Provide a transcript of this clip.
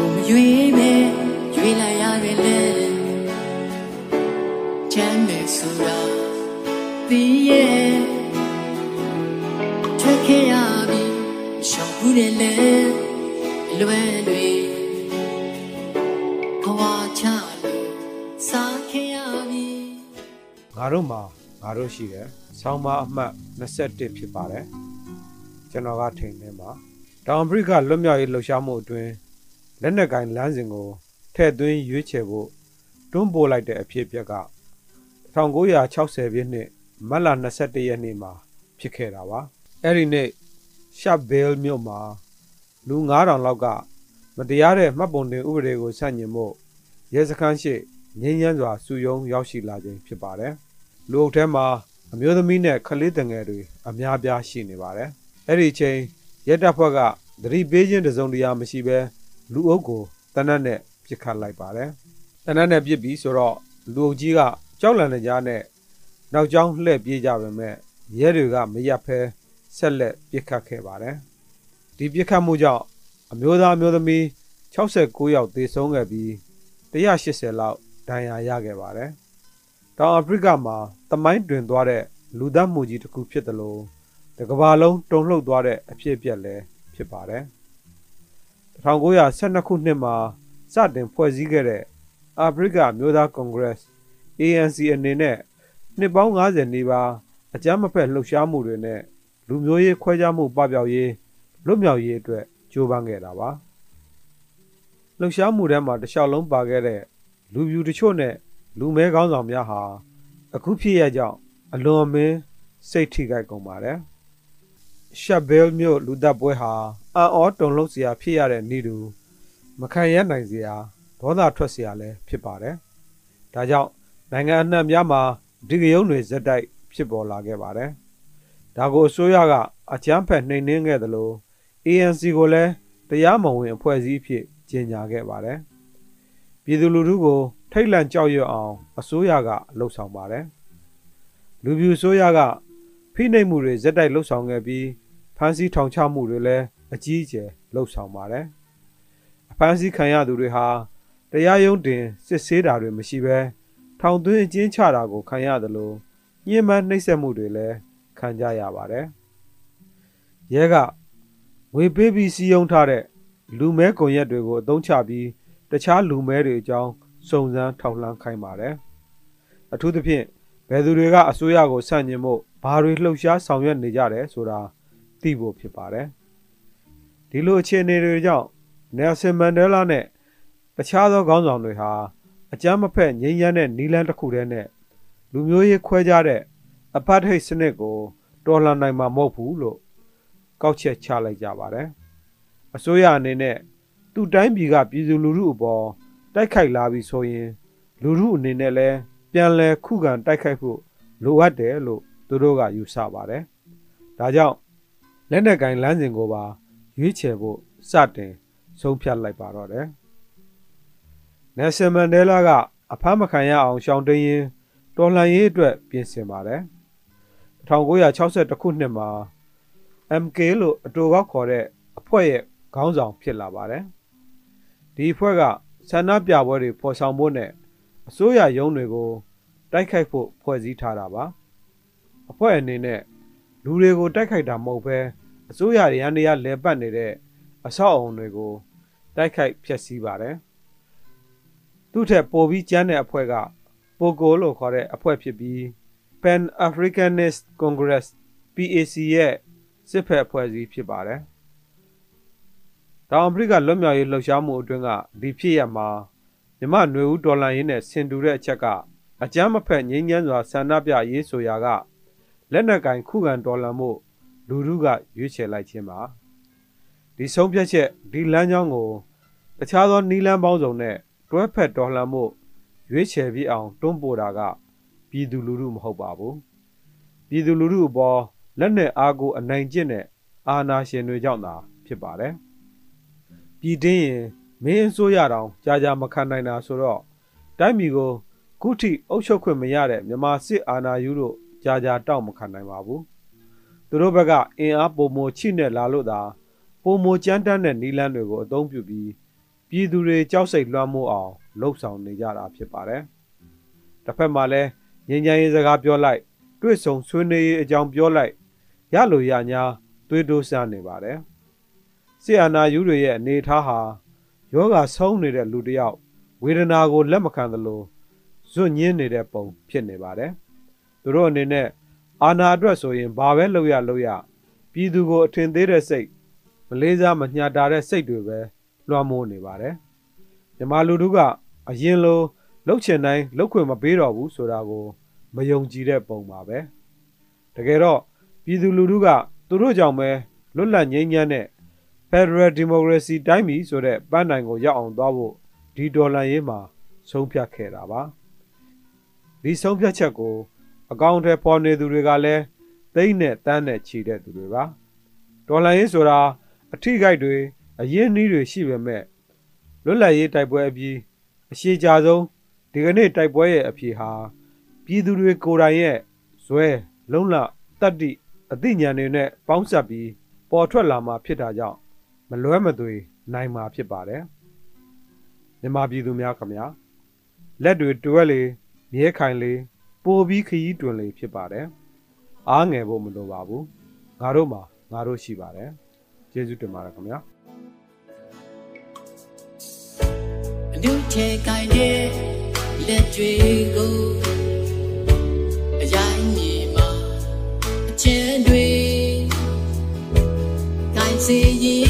ကိုမရွေးပဲရွေးလိုက်ရတယ်လေချမ်းနေဆိုတာဒီရဲ့ထွက်ခဲ့ရပြီရှောင်ဘူးတယ်လေလွယ်တွေဘဝချလို့စားခဲ့ရပြီငါတို့မှာငါတို့ရှိတယ်ဆောင်းပါအမှတ်21ဖြစ်ပါတယ်ကျွန်တော်ကထိန်နေမှာတောင်အဖရိကလွတ်မြောက်ရေးလှုပ်ရှားမှုအတွင်း လက်နက်ကင်လမ်းစဉ်ကိုထည့်သွင်းရွေးချယ်ဖို့တွန်းပို့လိုက်တဲ့အဖြစ်အပျက်က1960ပြည့်နှစ်မတ်လ21ရက်နေ့မှာဖြစ်ခဲ့တာပါအဲ့ဒီနေ့ရှပ်ဘဲလ်မြို့မှာလူ9000လောက်ကမတရားတဲ့မှတ်ပုံတင်ဥပဒေကိုဆန့်ကျင်ဖို့ရဲစခန်းရှိငင်းညမ်းစွာစုယုံရောက်ရှိလာခြင်းဖြစ်ပါတယ်လူအုပ်ထဲမှာအမျိုးသမီးနဲ့ကလေးတငယ်တွေအများပြားရှိနေပါတယ်အဲ့ဒီအချိန်ရဲတပ်ဖွဲ့ကသတိပေးခြင်းတစ်စုံတရာမရှိဘဲ လူအုပ်ကိုတနတ်နဲ့ပြစ်ခတ်လိုက်ပါတယ်တနတ်နဲ့ပြစ်ပြီးဆိုတော့လူအုပ်ကြီးကကြောက်လန့်နေကြနဲ့နောက်ကျောင်းလှည့်ပြေးကြပါမယ်ရဲတွေကမရက်ဖဲဆက်လက်ပြစ်ခတ်ခဲ့ပါတယ်ဒီပြစ်ခတ်မှုကြောင့်အမျိုးသားအမျိုးသမီး69ယောက်သေဆုံးခဲ့ပြီး180လောက်ဒဏ်ရာရခဲ့ပါတယ်တောင်အာဖရိကမှာတမိုင်းတွင်သွားတဲ့လူသတ်မှုကြီးတစ်ခုဖြစ်တယ်လို့တစ်ကမ္ဘာလုံးတုန်လှုပ်သွားတဲ့အဖြစ်အပျက်လည်းဖြစ်ပါတယ် 1912ခုနှစ်မှာစတင်ဖွဲ့စည်းခဲ့တဲ့အာဖရိကမျိုးသားကွန်ဂရက် ANC အနေနဲ့နှစ်ပေါင်း90နီးပါးအကြမ်းမဖက်လှုပ်ရှားမှုတွေနဲ့လူမျိုးရေးခွဲခြားမှုပပျောက်ရေးလွတ်မြောက်ရေးအတွက်ကြိုးပမ်းခဲ့တာပါလှုပ်ရှားမှုထဲမှာတစ်လျှောက်လုံးပါခဲ့တဲ့လူပြူတချို့နဲ့လူမဲကောင်းဆောင်များဟာအခုဖြစ်ရကြောင်းအလွန်အမင်းစိတ်ထိခိုက်ကုန်ပါတယ်ရှပ်ဘဲလ်မြို့လူသက်ပွဲဟာ အံ့ဩတုန်လှုပ်စရာဖြစ်ရတဲ့နေ့တူမခံရနိုင်စရာဒေါသထွက်စရာလည်းဖြစ်ပါတယ်ဒါကြောင့်နိုင်ငံအနှံ့များမှာဒီကယုံတွေဇက်တိုက်ဖြစ်ပေါ်လာခဲ့ပါတယ်ဒါကိုအစိုးရကအကြမ်းဖက်နှိမ်နင်းခဲ့သလို ANC ကိုလည်းတရားမဝင်အဖွဲ့အစည်းဖြစ်ကြေညာခဲ့ပါတယ်ပြည်သူလူထုကို ထိတ်လန့်ကြောက်ရွံ့အောင်အစိုးရကလှုပ်ဆောင်ပါတယ်လူပြူအစိုးရကဖိနှိပ်မှုတွေဇက်တိုက်လှုပ်ဆောင်ခဲ့ပြီးဖမ်းဆီးထောင်ချမှုတွေလည်း အကြီးအကျယ်လှုပ်ဆောင်ပါတယ်အဖမ်းဆီးခံရသူတွေဟာတရားရုံးတင်စစ်ဆေးတာတွေမရှိဘဲထောင်သွင်းအကျဉ်းချတာကိုခံရတယ်လို့ညှဉ်းပန်းနှိပ်စက်မှုတွေလည်းခံကြရပါတယ်ရဲကငွေပေးပြီးစီးယုံထားတဲ့လူမဲကွန်ရက်တွေကိုအသုံးချပြီးတခြားလူမဲတွေအကြောင်းစုံစမ်းထောက်လှမ်းခိုင်းပါတယ်အထူးသဖြင့်ဘယ်သူတွေကအစိုးရကိုဆန့်ကျင်ဖို့ဘာတွေလှုပ်ရှားဆောင်ရွက်နေကြတယ်ဆိုတာသိဖို့ဖြစ်ပါတယ် ဒီလိုအခြေအနေတွေကြောင့်နယ်ဆင်မန်ဒဲလာနဲ့တခြားသောခေါင်းဆောင်တွေဟာအကြမ်းမဖက်ငြိမ်းချမ်းတဲ့နီလန်းတစ်ခုတည်းနဲ့လူမျိုးရေးခွဲခြားတဲ့အပတ်ထိတ်စနစ်ကိုတော်လှန်နိုင်မှာမဟုတ်ဘူးလို့ကောက်ချက်ချလိုက်ကြပါတယ်အစိုးရအနေနဲ့သူ့တိုင်းပြည်ကပြည်သူလူထုအပေါ်တိုက်ခိုက်လာပြီဆိုရင် လူထုအနေနဲ့လည်းပြန်လည်ခုခံတိုက်ခိုက်ဖို့လိုအပ်တယ်လို့သူတို့ကယူဆပါတယ်ဒါကြောင့်လက်နက်ကင်လမ်းစဉ်ကိုပါ ရွေးချယ်ဖို့စတင်ဆုံးဖြတ်လိုက်ပါတော့တယ်နယ်ဆယ်မန်ဒဲလာကအဖမ်းမခံရအောင်ရှောင်တိန်ရင်တော်လှန်ရေးအတွက်ပြင်ဆင်ပါတယ်1962ခုနှစ်မှာ MK လို့အတူကောက်ခေါ်တဲ့အဖွဲ့ရဲ့ခေါင်းဆောင်ဖြစ်လာပါတယ်ဒီအဖွဲ့ကဆန္ဒပြပွဲတွေဖော်ဆောင်ဖို့နဲ့အစိုးရရုံးတွေကိုတိုက်ခိုက်ဖို့ဖွဲ့စည်းထားတာပါအဖွဲ့အနေနဲ့လူတွေကိုတိုက်ခိုက်တာမဟုတ်ဘဲ အစိုးရရန်ရလဲပတ်နေတဲ့အဆောက်အုံတွေကိုတိုက်ခိုက်ဖျက်ဆီးပါတယ်သူ့ထက်ပိုပြီးကျန်းတဲ့အဖွဲ့ကပိုကိုလို့ခေါ်တဲ့အဖွဲ့ဖြစ်ပြီး Pan Africanist Congress PAC ရဲ့စစ်ဖက်အဖွဲ့အစည်းဖြစ်ပါတယ်။တောင်အာဖရိကလွတ်မြောက်ရေးလှုပ်ရှားမှုအတွင်းကဒီဖြစ်ရမှာမြမနွေဦးဒေါ်လာရင်းနဲ့ဆင်တူတဲ့အချက်ကအကြမ်းမဖက်ငြိမ်းချမ်းစွာဆန္ဒပြရေးဆိုရာကလက်နက်ကင်ခုခံတော်လှန်မှု လူထုကရွေးချယ်လိုက်ခြင်းပါဒီဆုံးဖြတ်ချက်ဒီလမ်းကြောင်းကိုတခြားသောနီလန်းပေါင်းစုံနဲ့တွဲဖက်တော်လှန်မှုရွေးချယ်ပြီးအောင်တွန်းပို့တာကပြည်သူလူထုမဟုတ်ပါဘူးပြည်သူလူထုအပေါ်လက်နက်အားကိုအနိုင်ကျင့်တဲ့အာဏာရှင်တွေကြောင့်သာဖြစ်ပါတယ်ပြည်တင်းရင်မင်းအစိုးရတောင်ကြာကြာမခံနိုင်တာဆိုတော့တိုင်းပြည်ကိုခုထိအုပ်ချုပ်ခွင့်မရတဲ့မြန်မာစစ်အာဏာယူလို့ကြာကြာတောက်မခံနိုင်ပါဘူး သူတို့ဘက်ကအင်အားပုံမိုချိနဲ့လာလို့သာပုံမိုကြမ်းတမ်းတဲ့နီလန်းတွေကိုအသုံးပြုပြီးပြည်သူတွေကြောက်စိတ်လွှမ်းမိုးအောင်လှုပ်ဆောင်နေကြတာဖြစ်ပါတယ်။တစ်ဖက်မှာလည်းငြိမ်းချမ်းရေးစကားပြောလိုက်တွေ့ဆုံဆွေးနွေးရေးအကြောင်းပြောလိုက်ရလို့ရညာသွေးတိုးဆန်းနေပါတယ်။ဆီယနာယူတွေရဲ့အနေအထားဟာယောဂဆုံးနေတဲ့လူတစ်ယောက်ဝေဒနာကိုလက်မခံသလိုဇွတ်ညင်းနေတဲ့ပုံဖြစ်နေပါတယ်။သူတို့အနေနဲ့ အာနာအတွက်ဆိုရင်ဘာပဲလုပ်ရလုပ်ရပြည်သူကိုအထင်သေးတဲ့စိတ်မလေးစားမညှာတာတဲ့စိတ်တွေပဲလွှမ်းမိုးနေပါတယ်။မြမလူတို့ကအရင်လိုလှုပ်ချင်တိုင်းလှုပ်ခွင့်မပေးတော့ဘူးဆိုတာကိုမယုံကြည်တဲ့ပုံပါပဲ။တကယ်တော့ပြည်သူလူထုကသူတို့ကြောင့်ပဲလွတ်လပ်ငြိမ်းချမ်းတဲ့ Federal Democracy တိုင်းပြည်ဆိုတဲ့ပန်းတိုင်ကိုရောက်အောင်သွားဖို့ဒီဒေါ်လာရေးမှာဆုံးဖြတ်ခဲ့တာပါဒီဆုံးဖြတ်ချက်ကို အကောင့်ထဲပေါ်နေသူတွေကလည်းသိမ့်နဲ့တန်းနဲ့ခြိတဲ့သူတွေပါဒေါ်လာရေးဆိုတာအထိခိုက်တွေအရင်းနှီးတွေရှိပေမဲ့လွတ်လပ်ရေးတိုက်ပွဲအပြီးအရှိကြဆုံးဒီကနေ့တိုက်ပွဲရဲ့အဖြေဟာပြည်သူတွေကိုယ်တိုင်ရဲ့ဇွဲလုံလတတ္တိအသိဉာဏ်တွေနဲ့ပေါင်းစပ်ပြီးပေါ်ထွက်လာမှာဖြစ်တာကြောင့်မလွဲမသွေနိုင်မှာဖြစ်ပါတယ်မြန်မာပြည်သူများခင်ဗျာလက်တွေတွဲလေမြဲခိုင်လေ ပိုပြီးခရီးတွင်လေဖြစ်ပါတယ်အားငယ်ဖို့မလိုပါဘူးငါတို့မှာငါတို့ရှိပါတယ်ကျေးဇူးတင်ပါတယ်ခင်ဗျာအနုချေကိုင်းတဲ့လက်တွေကိုအရိုင်းမြေမှာအချမ်းတွေကိုင်းစေရင်ခရီးပြေ